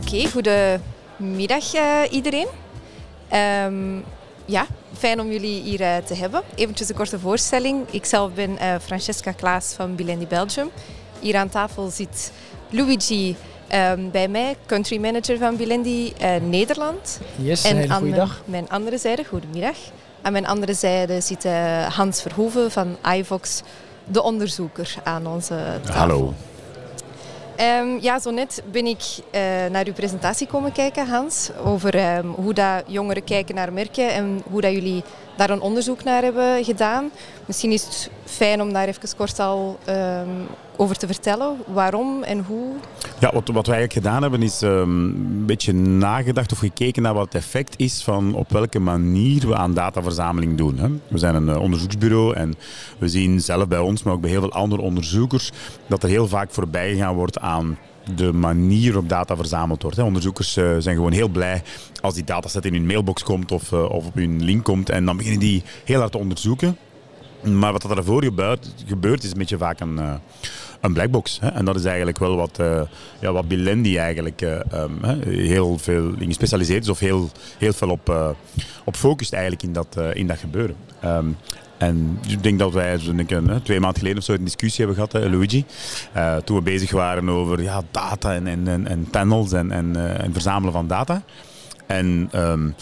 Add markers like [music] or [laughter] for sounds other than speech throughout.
Oké, goedemiddag uh, iedereen. Um, ja, fijn om jullie hier uh, te hebben. Eventjes een korte voorstelling. Ikzelf ben uh, Francesca Klaas van Bilendi Belgium. Hier aan tafel zit Luigi um, bij mij, country manager van Bilendi Nederland. Yes, en een aan mijn andere zijde, goedemiddag. Aan mijn andere zijde zit Hans Verhoeven van iVox, de onderzoeker aan onze tafel. Hallo. Um, ja, zo net ben ik uh, naar uw presentatie komen kijken, Hans, over um, hoe dat jongeren kijken naar merken en hoe dat jullie daar een onderzoek naar hebben gedaan. Misschien is het fijn om daar even kort al um, over te vertellen. Waarom en hoe? Ja, wat, wat wij eigenlijk gedaan hebben is een beetje nagedacht of gekeken naar wat het effect is van op welke manier we aan dataverzameling doen. Hè. We zijn een uh, onderzoeksbureau en we zien zelf bij ons, maar ook bij heel veel andere onderzoekers, dat er heel vaak voorbij gegaan wordt aan de manier waarop data verzameld wordt. Onderzoekers uh, zijn gewoon heel blij als die dataset in hun mailbox komt of, uh, of op hun link komt. En dan beginnen die heel hard te onderzoeken. Maar wat er daarvoor gebeurt, gebeurt is een beetje vaak een, uh, een blackbox. Hè? En dat is eigenlijk wel wat, uh, ja, wat Bilendi eigenlijk um, heel veel in gespecialiseerd is of heel, heel veel op, op focust eigenlijk in dat, in dat gebeuren. Um, en ik denk dat wij twee maanden geleden of zo een discussie hebben gehad, hè, Luigi. Uh, toen we bezig waren over ja, data en, en, en panels en, en, uh, en verzamelen van data. En um,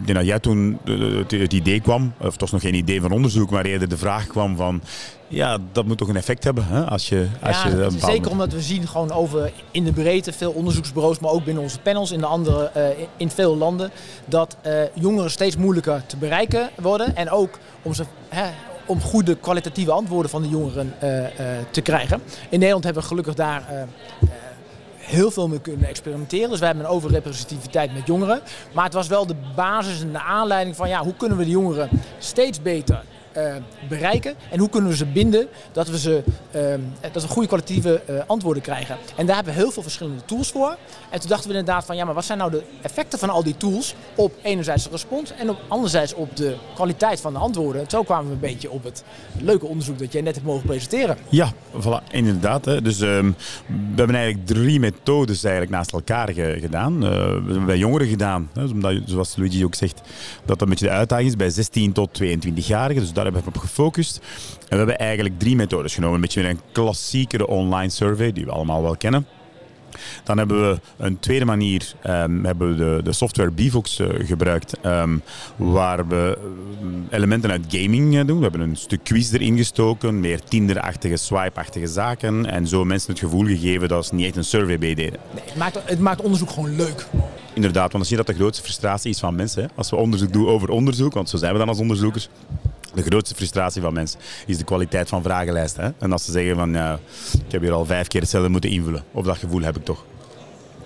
ik denk dat jij toen het, idee kwam, of het was nog geen idee van onderzoek, maar eerder de vraag kwam van, ja, dat moet toch een effect hebben hè? als je... Als ja, je zeker omdat we zien gewoon over in de breedte veel onderzoeksbureaus, maar ook binnen onze panels in de andere, uh, in veel landen, dat uh, jongeren steeds moeilijker te bereiken worden. En ook om ze... Hè, om goede kwalitatieve antwoorden van de jongeren uh, te krijgen. In Nederland hebben we gelukkig daar heel veel mee kunnen experimenteren. Dus wij hebben een overrepresentativiteit met jongeren. Maar het was wel de basis en de aanleiding van ja, hoe kunnen we de jongeren steeds beter bereiken en hoe kunnen we ze binden dat we, ze, uh, dat we goede kwalitatieve uh, antwoorden krijgen. En daar hebben we heel veel verschillende tools voor. En toen dachten we inderdaad van ja, maar wat zijn nou de effecten van al die tools op enerzijds de respons en op anderzijds op de kwaliteit van de antwoorden. En zo kwamen we een beetje op het leuke onderzoek dat jij net hebt mogen presenteren. Ja, voilà, inderdaad. Hè. Dus um, we hebben eigenlijk drie methodes eigenlijk naast elkaar ge gedaan. we hebben bij jongeren gedaan, hè, omdat, zoals Luigi ook zegt, dat dat een beetje de uitdaging is bij 16 tot 22-jarigen. Dus daar hebben we op gefocust. En we hebben eigenlijk drie methodes genomen. Een beetje een klassiekere online survey, die we allemaal wel kennen. Dan hebben we een tweede manier, um, hebben we de, de software Bivox uh, gebruikt, um, waar we elementen uit gaming uh, doen. We hebben een stuk quiz erin gestoken, meer Tinder-achtige, swipe-achtige zaken. En zo mensen het gevoel gegeven dat ze niet echt een survey bij deden. Nee, het, maakt, het maakt onderzoek gewoon leuk. Inderdaad, want dan zie je dat de grootste frustratie is van mensen. Hè? Als we onderzoek doen over onderzoek, want zo zijn we dan als onderzoekers. De grootste frustratie van mensen is de kwaliteit van vragenlijsten. Hè? En als ze zeggen van ja, ik heb hier al vijf keer hetzelfde moeten invullen. Of dat gevoel heb ik toch.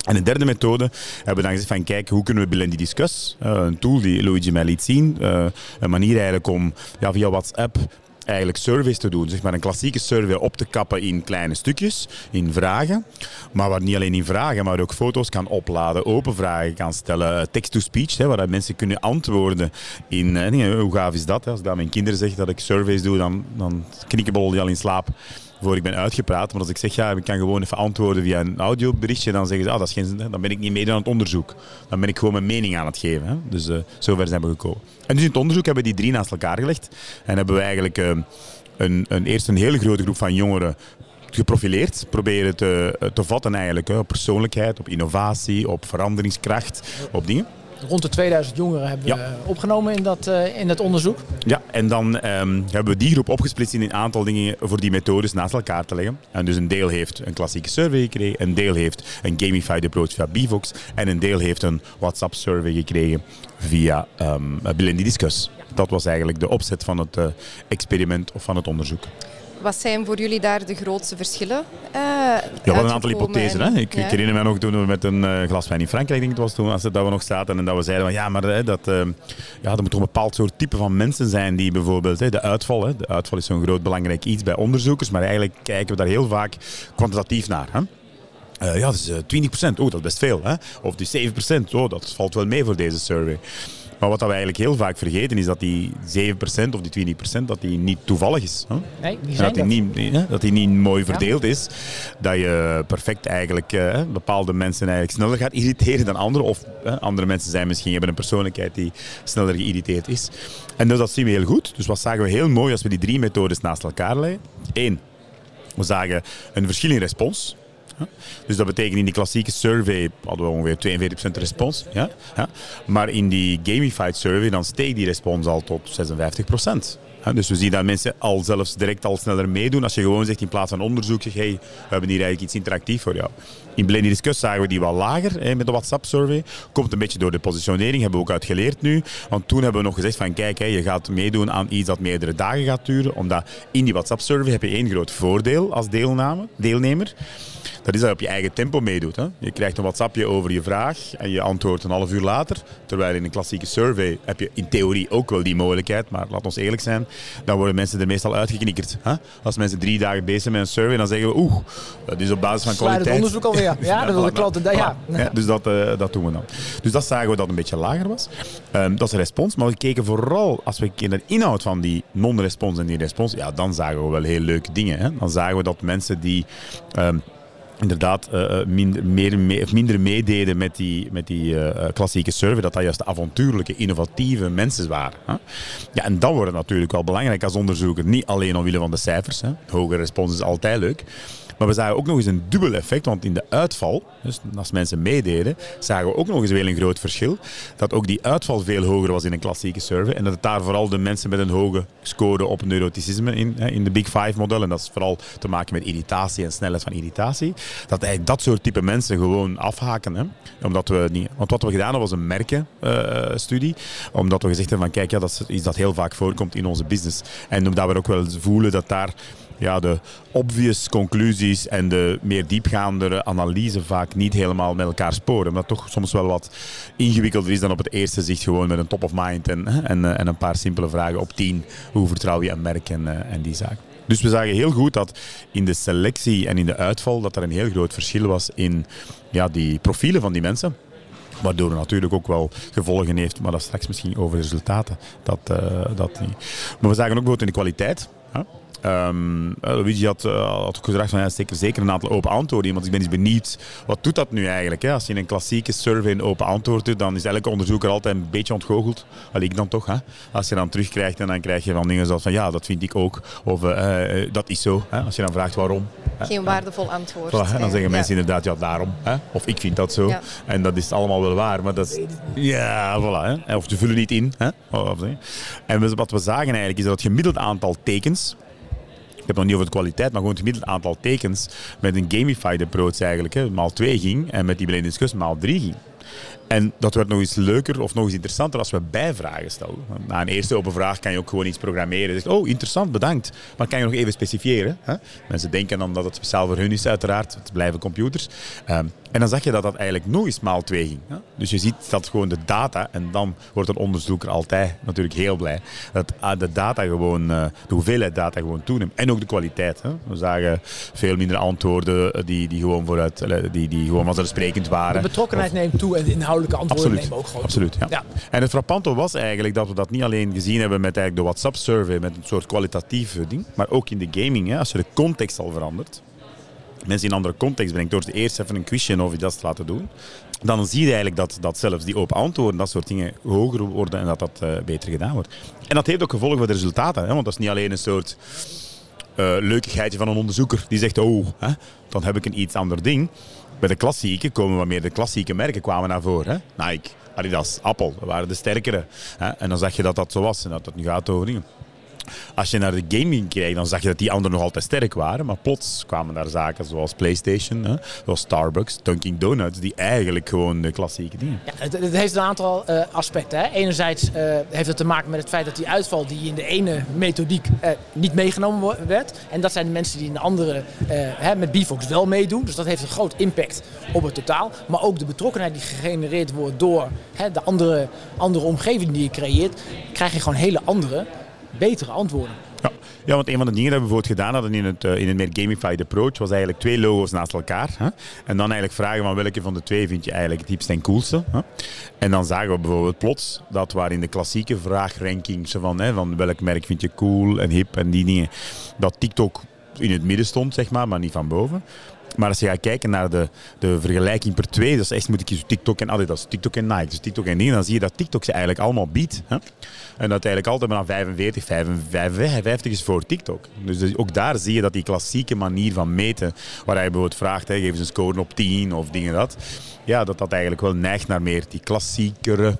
En de derde methode hebben we dan gezegd van kijk, hoe kunnen we Bilendi Discuss, uh, een tool die Luigi mij liet zien, uh, een manier eigenlijk om ja, via WhatsApp eigenlijk surveys te doen. Zeg maar een klassieke survey op te kappen in kleine stukjes, in vragen. Maar waar niet alleen in vragen, maar ook foto's kan opladen, open vragen kan stellen, text-to-speech, waar mensen kunnen antwoorden in... Uh, hoe gaaf is dat? Hè? Als ik aan mijn kinderen zeg dat ik surveys doe, dan, dan die al in slaap voor ik ben uitgepraat. Maar als ik zeg, ja, ik kan gewoon even antwoorden via een audioberichtje, dan zeggen ze, ah, dat is geen, dan ben ik niet mee aan het onderzoek. Dan ben ik gewoon mijn mening aan het geven. Hè. Dus uh, zover zijn we gekomen. En dus in het onderzoek hebben we die drie naast elkaar gelegd. En hebben we eigenlijk uh, een, een, eerst een hele grote groep van jongeren geprofileerd, proberen te, te vatten eigenlijk, hè, op persoonlijkheid, op innovatie, op veranderingskracht, op dingen. Rond de 2000 jongeren hebben ja. we opgenomen in dat, uh, in dat onderzoek. Ja, en dan um, hebben we die groep opgesplitst in een aantal dingen voor die methodes naast elkaar te leggen. En dus een deel heeft een klassieke survey gekregen, een deel heeft een gamified approach via Bivox en een deel heeft een WhatsApp survey gekregen via um, Discuss. Dat was eigenlijk de opzet van het uh, experiment of van het onderzoek. Wat zijn voor jullie daar de grootste verschillen? Uh, ja, we hadden een aantal hypothesen. Hè? Ik, ja. ik, herinner me nog toen we met een uh, glas wijn in Frankrijk, denk ik, het was toen, als dat we nog zaten en dat we zeiden van ja, maar hè, dat, uh, ja, dat moet toch een bepaald soort type van mensen zijn die bijvoorbeeld, hè, de uitval, hè, de uitval is zo'n groot belangrijk iets bij onderzoekers, maar eigenlijk kijken we daar heel vaak kwantitatief naar. Hè? Uh, ja, dat is 20%, oh, dat is best veel. Hè? Of die 7%, oh, dat valt wel mee voor deze survey. Maar wat we eigenlijk heel vaak vergeten is dat die 7% of die 20% dat die niet toevallig is. Hè? Nee, die zijn dat die, dat. niet, hè, dat die niet mooi verdeeld is. Dat je perfect eigenlijk eh, bepaalde mensen eigenlijk sneller gaat irriteren dan anderen. Of eh, andere mensen zijn misschien hebben een persoonlijkheid die sneller geïrriteerd is. En dus dat zien we heel goed. Dus wat zagen we heel mooi als we die drie methodes naast elkaar leggen? Eén, we zagen een verschil in respons. Dus dat betekent in die klassieke survey hadden we ongeveer 42% respons. Ja? Ja. Maar in die gamified survey dan steeg die respons al tot 56%. Ja, dus we zien dat mensen al zelfs direct al sneller meedoen. Als je gewoon zegt in plaats van onderzoek, zeg hey, we hebben hier eigenlijk iets interactief voor jou. In Blended Discuss zagen we die wel lager hè, met de WhatsApp survey. Komt een beetje door de positionering, hebben we ook uitgeleerd nu. Want toen hebben we nog gezegd van kijk, hè, je gaat meedoen aan iets dat meerdere dagen gaat duren. Omdat in die WhatsApp survey heb je één groot voordeel als deelname, deelnemer. Dat is dat je op je eigen tempo meedoet. Hè. Je krijgt een WhatsAppje over je vraag en je antwoordt een half uur later. Terwijl in een klassieke survey heb je in theorie ook wel die mogelijkheid. Maar laat ons eerlijk zijn, dan worden mensen er meestal uitgeknikkerd. Hè. Als mensen drie dagen bezig zijn met een survey, dan zeggen we oeh, dat is op basis van Sluit het kwaliteit. onderzoek alweer. Ja, [laughs] dan wil de klant... Ja, ja. dus dat, eh, dat doen we dan. Dus dat zagen we dat een beetje lager was. Ehm, dat is de respons. Maar we keken vooral, als we kijken naar de inhoud van die non-respons en die respons, ja, dan zagen we wel heel leuke dingen. Hè. Dan zagen we dat mensen die... ehm, inderdaad eh, eh, minder, meer, mee- of minder meededen met die, met die eh, klassieke survey, dat dat juist de avontuurlijke, innovatieve mensen waren. Hè? Ja, en dan wordt natuurlijk wel belangrijk als onderzoeker, niet alleen omwille van de cijfers. Hè? Hoge respons is altijd leuk. Maar we zagen ook nog eens een dubbel effect, want in de uitval, dus als mensen meededen, zagen we ook nog eens weer een groot verschil. Dat ook die uitval veel hoger was in een klassieke survey. En dat het daar vooral de mensen met een hoge score op neuroticisme in, in de Big Five model, en dat is vooral te maken met irritatie en snelheid van irritatie, dat eigenlijk dat soort type mensen gewoon afhaken. Hè. Omdat we niet, want wat we gedaan hebben was een merkenstudie. omdat we gezegd hebben van kijk, ja, dat is dat heel vaak voorkomt in onze business. En omdat we ook wel voelen dat daar ja, de obvious conclusies en de meer diepgaandere analyse vaak niet helemaal met elkaar sporen. Omdat toch soms wel wat ingewikkelder is dan op het eerste zicht gewoon met een top of mind en, en, eh, en een paar simpele vragen op tien. Hoe vertrouw je een merk en, eh, en die zaken. Dus we zagen heel goed dat in de selectie en in de uitval dat er een heel groot verschil was in ja, die profielen van die mensen. Waardoor het natuurlijk ook wel gevolgen heeft, maar dat straks misschien over resultaten. Dat, eh, dat niet. Maar we zagen ook bijvoorbeeld in de kwaliteit. Eh, Luigi had, eh, had ook gezegd van ja, zeker, zeker een aantal open antwoorden. Want ik ben eens benieuwd, wat doet dat nu eigenlijk? Hè? Als je in een klassieke survey een open antwoord doet, dan is elke onderzoeker altijd een beetje ontgoocheld. Al ik dan toch. Hè? Als je dan terugkrijgt en dan krijg je van dingen zoals van ja, dat vind ik ook. Of eh, dat is zo. Hè? Als je dan vraagt waarom. hè? Geen waardevol antwoord. Voilà, dan zeggen ja. mensen inderdaad, ja, daarom. Hè? Of ik vind dat zo. Ja. En dat is allemaal wel waar, maar dat is... Ja, voilà. Hè? Of ze vullen niet in. Hè? En wat we zagen eigenlijk is dat het gemiddeld aantal tekens... Het nog niet over de kwaliteit, maar gewoon het gemiddeld aantal tekens met een gamified approach eigenlijk, hè, maal 2 ging en met die blinde discussie maal 3 ging. En dat werd nog eens leuker of nog eens interessanter als we bijvragen stelden. Na een eerste open vraag kan je ook gewoon iets programmeren. Zegt, oh, interessant, bedankt. Maar kan je nog even specifiëren? Hè? Mensen denken dan dat het speciaal voor hun is, uiteraard. Het blijven computers. Ehm, en dan zag je dat dat eigenlijk nog eens maal 2 ging. Hè? Dus je ziet dat gewoon de data, en dan wordt een onderzoeker altijd natuurlijk heel blij, dat ah, de data gewoon, eh, de hoeveelheid data gewoon toeneemt. En ook de kwaliteit. Hè? We zagen veel minder antwoorden eh, die, die, gewoon, vooruit, eh, die, die gewoon vanzelfsprekend waren. De betrokkenheid neemt toe en de inhoudelijke antwoorden Absoluut. nemen ook gewoon Absoluut, ja. Ja. En het frappante was eigenlijk dat we dat niet alleen gezien hebben met eigenlijk de WhatsApp-survey, met een soort kwalitatief ding, maar ook in de gaming. Hè, als je de context al verandert, mensen in een andere context brengt door ze eerst even een quizje of iets te laten doen, dan zie je eigenlijk dat, dat zelfs die open antwoorden, dat soort dingen, hoger worden en dat dat eh, beter gedaan wordt. En dat heeft ook gevolgen voor de resultaten, hè, want dat is niet alleen een soort eh leukigheidje van een onderzoeker die zegt, oh, hè, dan heb ik een iets ander ding. Bij de klassieke komen wat meer de klassieke merken kwamen naar voren. Hè? Nike, Adidas, Apple, waren de sterkere. Hè? En dan zag je dat dat zo was en dat het nu gaat over dingen. Als je naar de gaming kijkt, dan zag je dat die anderen nog altijd sterk waren. Maar plots kwamen daar zaken zoals PlayStation, hè, zoals Starbucks, Dunkin' Donuts, die eigenlijk gewoon de klassieke dingen. Ja, het, het heeft een aantal eh, aspecten. Hè. Enerzijds eh, heeft het te maken met het feit dat die uitval die in de ene methodiek eh, niet meegenomen werd. En dat zijn de mensen die in de andere hè, met Bifox wel meedoen. Dus dat heeft een groot impact op het totaal. Maar ook de betrokkenheid die gegenereerd wordt door hè, de andere, andere omgeving die je creëert, krijg je gewoon hele andere, betere antwoorden. Ja. ja, want een van de dingen dat we bijvoorbeeld gedaan hadden in het, in het meer gamified approach was eigenlijk twee logo's naast elkaar. Hè? En dan eigenlijk vragen van welke van de twee vind je eigenlijk het diepste en coolste. Hè? En dan zagen we bijvoorbeeld plots dat waar in de klassieke vraagrankings van, hè, van welk merk vind je cool en hip en die dingen, dat TikTok in het midden stond, zeg maar, maar niet van boven. Maar als je gaat kijken naar de, de vergelijking per twee, dus echt moet ik kiezen TikTok en Adidas, TikTok en Nike, dus TikTok en dingen, dan zie je dat TikTok ze eigenlijk allemaal biedt. Hè? En dat eigenlijk altijd maar 45, 55 is voor TikTok. Dus ook daar zie je dat die klassieke manier van meten, waar je bijvoorbeeld vraagt, hè, geef eens een score op 10 of dingen dat, ja, dat dat eigenlijk wel neigt naar meer die klassiekere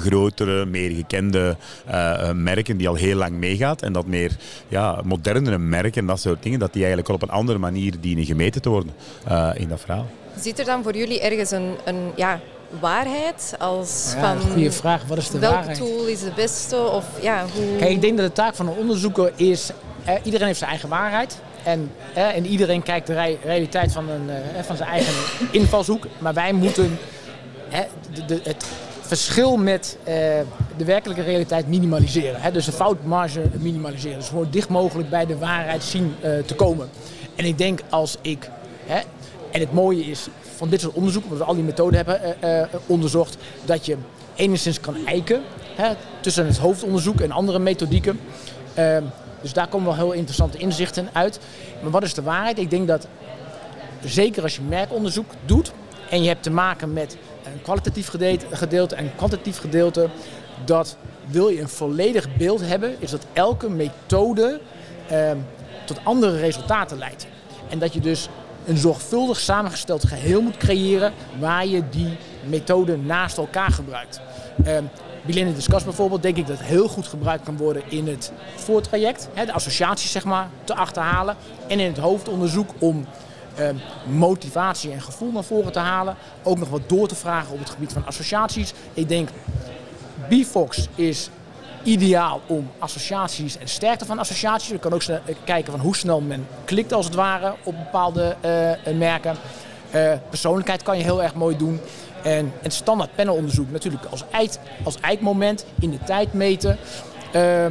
grotere, meer gekende uh, merken die al heel lang meegaat. En dat meer ja, modernere merken en dat soort dingen, dat die eigenlijk wel op een andere manier dienen gemeten te worden uh, in dat verhaal. Zit er dan voor jullie ergens een, een ja, waarheid als ja, van... Goede vraag, wat is de welke waarheid? tool is de beste? Of, ja, hoe... Kijk, ik denk dat de taak van een onderzoeker is, eh, iedereen heeft zijn eigen waarheid. En, eh, en iedereen kijkt de re realiteit van, een, eh, van zijn eigen [laughs] invalshoek. Maar wij moeten de, de, het verschil met uh, de werkelijke realiteit minimaliseren. Hè? Dus de foutmarge minimaliseren. Dus gewoon dicht mogelijk bij de waarheid zien uh, te komen. En ik denk als ik, hè, en het mooie is van dit soort onderzoek, omdat we al die methoden hebben uh, onderzocht, dat je enigszins kan eiken hè, tussen het hoofdonderzoek en andere methodieken. Ehm, dus daar komen wel heel interessante inzichten uit. Maar wat is de waarheid? Ik denk dat zeker als je merkonderzoek doet en je hebt te maken met een kwalitatief gedeelte en kwantitatief gedeelte. Dat wil je een volledig beeld hebben, is dat elke methode eh, tot andere resultaten leidt. En dat je dus een zorgvuldig samengesteld geheel moet creëren waar je die methoden naast elkaar gebruikt. Bilingue Discuss bijvoorbeeld, denk ik dat heel goed gebruikt kan worden in het voortraject. Hè, de associaties zeg maar te achterhalen. En in het hoofdonderzoek om motivatie en gevoel naar voren te halen. Ook nog wat door te vragen op het gebied van associaties. Ik denk, BFox is ideaal om associaties en sterkte van associaties. Je kan ook kijken van hoe snel men klikt als het ware op bepaalde uh, merken. Uh, persoonlijkheid kan je heel erg mooi doen. En het standaard panelonderzoek natuurlijk als, als eikmoment in de tijd meten. Uh,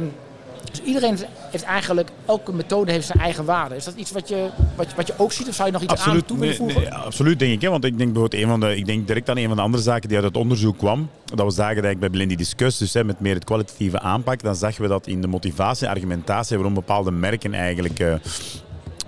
dus iedereen heeft eigenlijk, elke methode heeft zijn eigen waarde. Is dat iets wat je, wat, wat je ook ziet of zou je nog iets absoluut, aan toe willen voegen? Nee, nee, absoluut denk ik. Hè? Want ik denk bijvoorbeeld een van de, ik denk direct aan een van de andere zaken die uit het onderzoek kwam. Dat we zagen dat ik bij Blindy Discuss, dus hè, met meer het kwalitatieve aanpak, dan zagen we dat in de motivatie en argumentatie waarom bepaalde merken eigenlijk uh,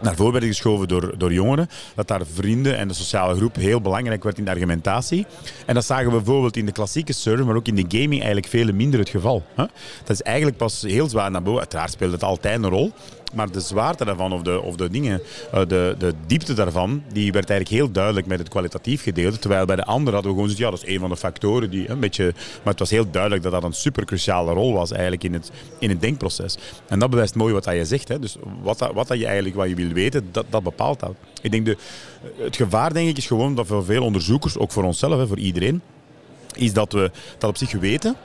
naar voren geschoven door, door jongeren. Dat daar vrienden en de sociale groep heel belangrijk werd in de argumentatie. En dat zagen we bijvoorbeeld in de klassieke surf, maar ook in de gaming eigenlijk veel minder het geval. Hè? Dat is eigenlijk pas heel zwaar naar boven. Uiteraard speelt het altijd een rol. Maar de zwaarte daarvan, of de, of de dingen, de, de diepte daarvan, die werd eigenlijk heel duidelijk met het kwalitatief gedeelte. Terwijl bij de anderen hadden we gewoon gezegd, ja, dat is een van de factoren die een beetje... Maar het was heel duidelijk dat dat een super cruciale rol was eigenlijk in het, in het denkproces. En dat bewijst mooi wat dat je zegt. Hè. Dus wat, dat, wat dat je eigenlijk wat je wil weten, dat, dat bepaalt dat. Ik denk, de, het gevaar denk ik is gewoon dat voor veel onderzoekers, ook voor onszelf, hè, voor iedereen, is dat we dat op zich weten.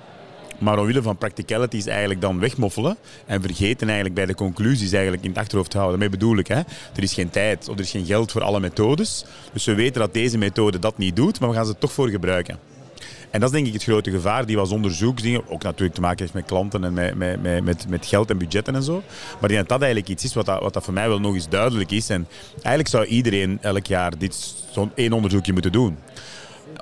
Maar omwille van practicalities eigenlijk dan wegmoffelen en vergeten eigenlijk bij de conclusies eigenlijk in het achterhoofd te houden. Daarmee bedoel ik, hè, er is geen tijd of er is geen geld voor alle methodes. Dus we weten dat deze methode dat niet doet, maar we gaan ze toch voor gebruiken. En dat is denk ik het grote gevaar die als onderzoeksdingen, ook natuurlijk te maken heeft met klanten en met, met, met, met geld en budgetten en zo. Maar dat dat eigenlijk iets is wat, dat, wat dat voor mij wel nog eens duidelijk is. En eigenlijk zou iedereen elk jaar dit zo'n één onderzoekje moeten doen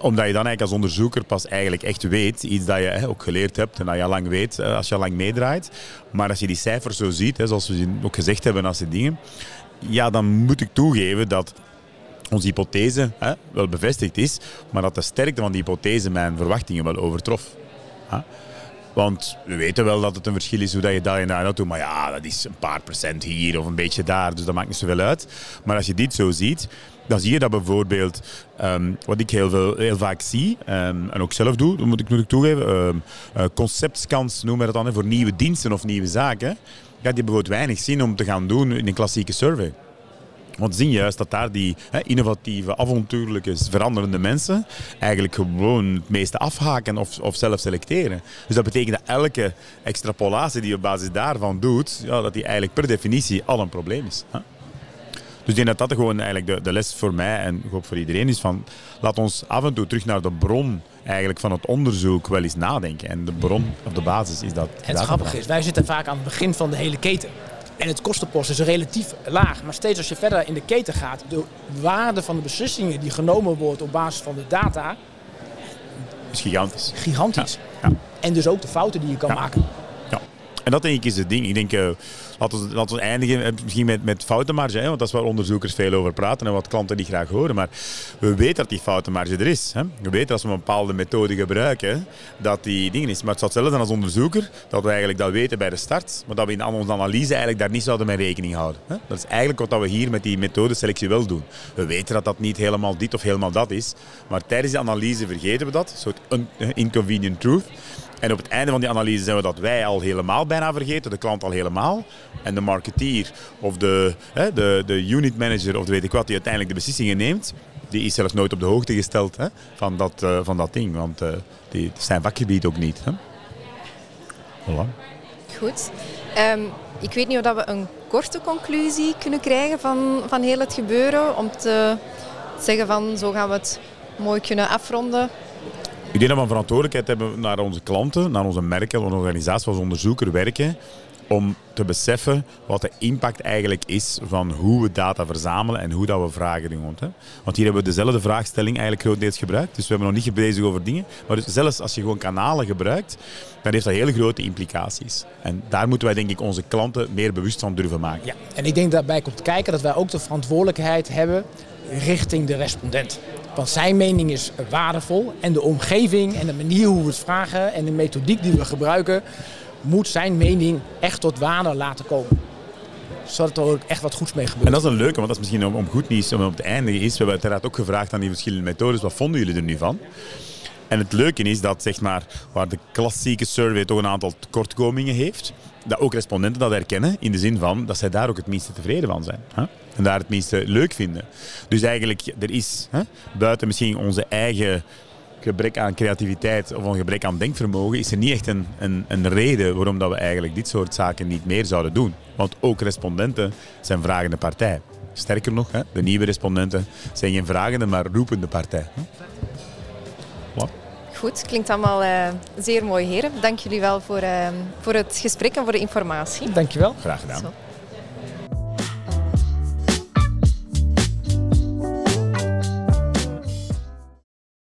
omdat je dan eigenlijk als onderzoeker pas eigenlijk echt weet, iets dat je hè, ook geleerd hebt en dat je al lang weet als je al lang meedraait. Maar als je die cijfers zo ziet, hè, zoals we ook gezegd hebben als die dingen, ja, dan moet ik toegeven dat onze hypothese hè, wel bevestigd is, maar dat de sterkte van die hypothese mijn verwachtingen wel overtrof. Hè. Want we weten wel dat het een verschil is hoe dat je daar en daar doet. Maar ja, dat is een paar procent hier of een beetje daar. Dus dat maakt niet zoveel uit. Maar als je dit zo ziet, dan zie je dat bijvoorbeeld, um, wat ik heel, veel, heel vaak zie, um, en ook zelf doe, dat moet ik natuurlijk toegeven, um, noemen we dat dan, voor nieuwe diensten of nieuwe zaken, ja, die bijvoorbeeld weinig zin om te gaan doen in een klassieke survey. Want we zien juist dat daar die innovatieve, avontuurlijke, veranderende mensen eigenlijk gewoon het meeste afhaken of, of zelf selecteren. Dus dat betekent dat elke extrapolatie die je op basis daarvan doet, ja, dat die eigenlijk per definitie al een probleem is. Dus ik denk dat dat gewoon eigenlijk de, de les voor mij en ook voor iedereen is van laat ons af en toe terug naar de bron eigenlijk van het onderzoek wel eens nadenken. En de bron of de basis is dat. Het grappige is, wij zitten vaak aan het begin van de hele keten. En het kostenpost is relatief laag. Maar steeds als je verder in de keten gaat, de waarde van de beslissingen die genomen wordt op basis van de data, is gigantisch. Gigantisch. Ja. En dus ook de fouten die je kan maken. Ja. En dat denk ik is het ding. Ik denk, uh, laten, we, eindigen eh, misschien met, met foutenmarge. Hè, want dat is waar onderzoekers veel over praten en wat klanten die graag horen. Maar we weten dat die foutenmarge er is. Hè. We weten als we een bepaalde methode gebruiken, dat die dingen is. Maar het zou zijn als onderzoeker, dat we eigenlijk dat weten bij de start, maar dat we in onze analyse eigenlijk daar niet zouden mee rekening houden. Hè. Dat is eigenlijk wat we hier met die methodeselectie wel doen. We weten dat dat niet helemaal dit of helemaal dat is, maar tijdens de analyse vergeten we dat. Een soort inconvenient truth. En op het einde van die analyse zijn we dat wij al helemaal bijna vergeten, de klant al helemaal. En de marketeer of de, hè, de, de unit manager of de weet ik wat die uiteindelijk de beslissingen neemt, die is zelfs nooit op de hoogte gesteld hè, van, dat, uh, van dat ding. Want uh, die zijn vakgebied ook niet. Hè. Voilà. Goed. Um, ik weet niet of we een korte conclusie kunnen krijgen van, van heel het gebeuren. Om te zeggen van zo gaan we het mooi kunnen afronden. Ik denk dat we een verantwoordelijkheid hebben naar onze klanten, naar onze merken, onze organisatie als onderzoeker werken. Om te beseffen wat de impact eigenlijk is van hoe we data verzamelen en hoe dat we vragen doen. Want hier hebben we dezelfde vraagstelling eigenlijk grotendeels gebruikt. Dus we hebben nog niet bezig over dingen. Maar dus zelfs als je gewoon kanalen gebruikt, dan heeft dat hele grote implicaties. En daar moeten wij denk ik onze klanten meer bewust van durven maken. Ja, en ik denk daarbij komt kijken dat wij ook de verantwoordelijkheid hebben richting de respondent. Want zijn mening is waardevol en de omgeving en de manier hoe we het vragen en de methodiek die we gebruiken, moet zijn mening echt tot waarde laten komen. Zodat er ook echt wat goeds mee gebeurt. En dat is een leuke, want dat is misschien om, goed nieuws om op het einde is. We hebben uiteraard ook gevraagd aan die verschillende methodes, wat vonden jullie er nu van? En het leuke is dat zeg maar, waar de klassieke survey toch een aantal tekortkomingen heeft, dat ook respondenten dat herkennen in de zin van dat zij daar ook het minste tevreden van zijn. Hè? En daar het minste leuk vinden. Dus eigenlijk, er is hè, buiten misschien onze eigen gebrek aan creativiteit of een gebrek aan denkvermogen, is er niet echt een, een, een reden waarom dat we eigenlijk dit soort zaken niet meer zouden doen. Want ook respondenten zijn vragende partij. Sterker nog, hè, de nieuwe respondenten zijn geen vragende, maar roepende partij. Goed, klinkt allemaal uh, zeer mooi, heren. Dank jullie wel voor, uh, voor het gesprek en voor de informatie. Dankjewel. Graag gedaan. Zo.